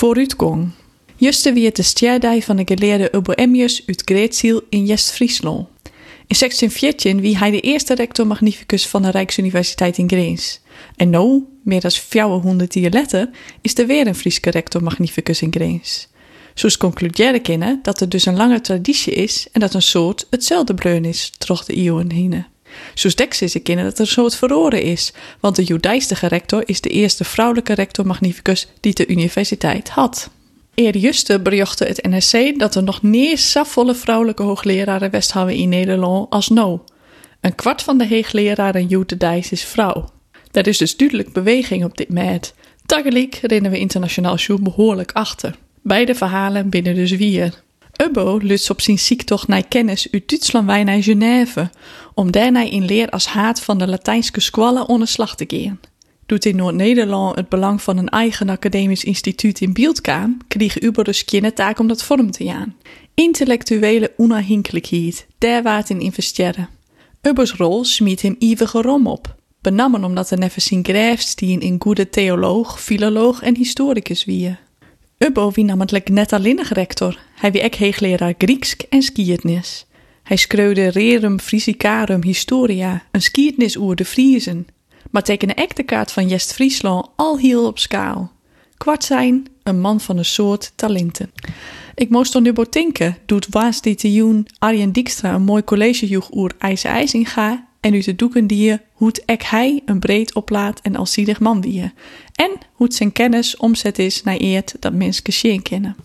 Vooruitgang. Juste wie het de stjerdij van de geleerde Ubbo Emmius uit Greetziel in West-Friesland. In 1614 wie hij de eerste rector magnificus van de Rijksuniversiteit in Greens. En nu, meer dan 400 jaar later, is er weer een Frieske rector magnificus in Greens. Zoals concluderen kunnen dat er dus een lange traditie is en dat een soort hetzelfde bleun is, troch de eeuwen heen. Zoals deks is kennen dat er een soort verloren is, want de Joodijstige rector is de eerste vrouwelijke rector magnificus die de universiteit had. Eerjuste berichtte het NRC dat er nog niet zo volle vrouwelijke hoogleraren Westhouden in Nederland als nou. Een kwart van de hoogleraren Joodijs is vrouw. Daar is dus duidelijk beweging op dit moment. Tegelijk rennen we internationaal show behoorlijk achter. Beide verhalen binnen de zwier. Ubbo luts op zijn ziektocht naar kennis uit Duitsland wij naar Genève, om daarna in leer als haat van de Latijnse squallen onder slag te gaan. Doet in Noord-Nederland het belang van een eigen academisch instituut in beeld kwam, kreeg Ubbo dus geen taak om dat vorm te gaan. Intellectuele onafhankelijkheid, daar waard in investeren. Ubbo's rol smiet hem eeuwige rom op, benammen omdat er never zijn grijfstien in goede theoloog, filoloog en historicus wie. Ubbo wie namelijk net alleen rector. Hij wie ook heegleraar Grieks en skietnis. Hij schreeuwde Rerum Frisicarum Historia, een skietnis oer de Friezen. Maar tekende ek de kaart van Jest Friesland al heel op schaal. Kwart zijn, een man van een soort talenten. Ik moest dan nu botinken, doet waas dit te Arjen Dijkstra een mooi collegejoeg oer IJs IJsinga en u te doeken die je hoe ek hij een breed oplaat en alziedig man wie en hoe zijn kennis omzet is naar eert dat mensen zien kennen.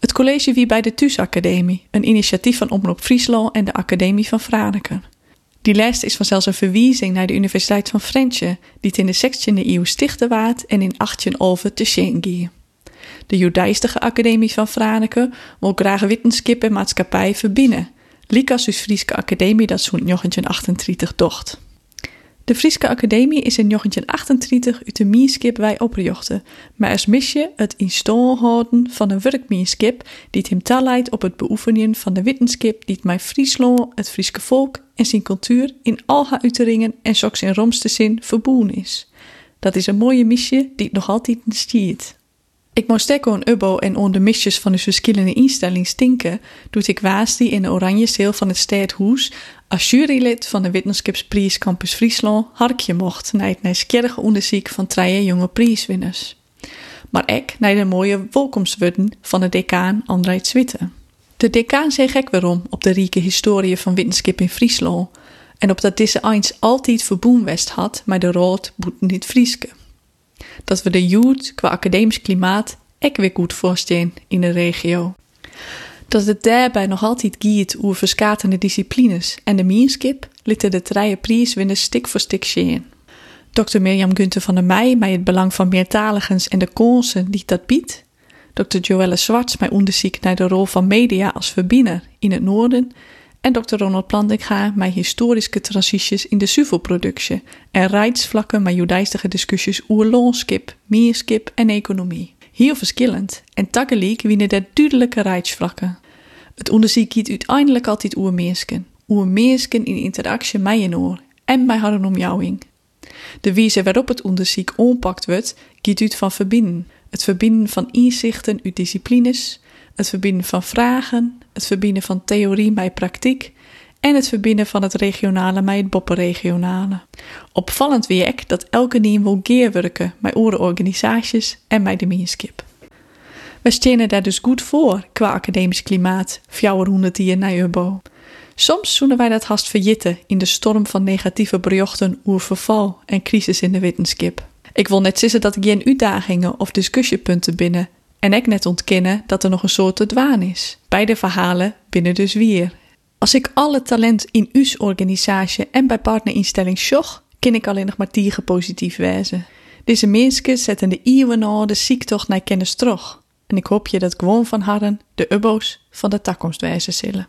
Het college wie bij de TUS Academie, een initiatief van Omroep Friesland en de Academie van Franeker. Die lijst is vanzelfs een verwijzing naar de Universiteit van Frensje, die het in de 16e eeuw stichte waard en in 1811 te Schengen. De Joodijstige Academie van Franeker wil graag wetenschap en maatschappij verbinden, Likas dus Frieske Academie dat zo'n 1938 docht. De Frieske Academie is in 1938 uit de Mierskip wij opgejochten, maar als misje het in houden van een werkmierskip die het hem taleidt op het beoefenen van de wetenschap die het mij Friesland, het Frieske volk en zijn cultuur in al haar uiteringen en soks in romste zin verboen is. Dat is een mooie misje die het nog altijd stiert. Ik moest een ubbo en on de misjes van de verschillende instellingen stinken, doet ik waas die in de oranje zeel van het Stadhoes als jurylid van de Wetenschapsprijs Campus Friesland harkje mocht naar het nieuwsgierige onderzoek van drie jonge prijswinners. Maar ik naar de mooie welkomstwoorden van de decaan André Zwitte. De decaan zei gek waarom op de rieke historie van wetenschap in Friesland en op dat deze eens altijd verboen had, maar de rood boet niet Frieske dat we de youth qua academisch klimaat ek weer goed voorstaan in de regio. Dat het daarbij nog altijd giet over verschatende disciplines en de meerskip lieten de treie prijswinners stik voor stik zien. Dr. Mirjam Gunther van der Meij mij het belang van meertaligens en de kansen die dat biedt. Dr. Joelle Zwarts mij onderzoek naar de rol van media als verbinner in het noorden en Dr. Ronald Plantinga met historische transities in de suvelproductie en rijdsvlakken met judaïstige discussies over loonskip, meerskip en economie. Heel verschillend en tegelijk winnen er duidelijke rijdsvlakken. Het onderzoek gaat uiteindelijk altijd over meersken, over in interactie met je oor en met haar omjouwing. De wijze waarop het onderzoek ompakt wordt, gaat uit van verbinden. Het verbinden van inzichten uit disciplines, het verbinden van vragen, het verbinden van theorie bij praktijk en het verbinden van het regionale met het boppenregionale. Opvallend wie ik dat elke niem wil werken met andere organisaties en bij de meerskip. We stenen daar dus goed voor qua academisch klimaat, 400 jaar na Ubbo. Soms zoenen wij dat haast verjitten in de storm van negatieve berichten over verval en crisis in de wetenschap. Ik wil net zeggen dat ik geen uitdagingen of discussiepunten binnen en ik net ontkennen dat er nog een soort dwaan is. Beide verhalen binnen dus weer. Als ik alle talent in uw organisatie en bij partnerinstelling zocht, kan ik alleen nog maar tieren positief wijzen. Deze mensen zetten de eeuwen de ziektocht naar kennis terug. En ik hoop je dat gewoon van harren de ubbo's van de toekomst wijzen zullen.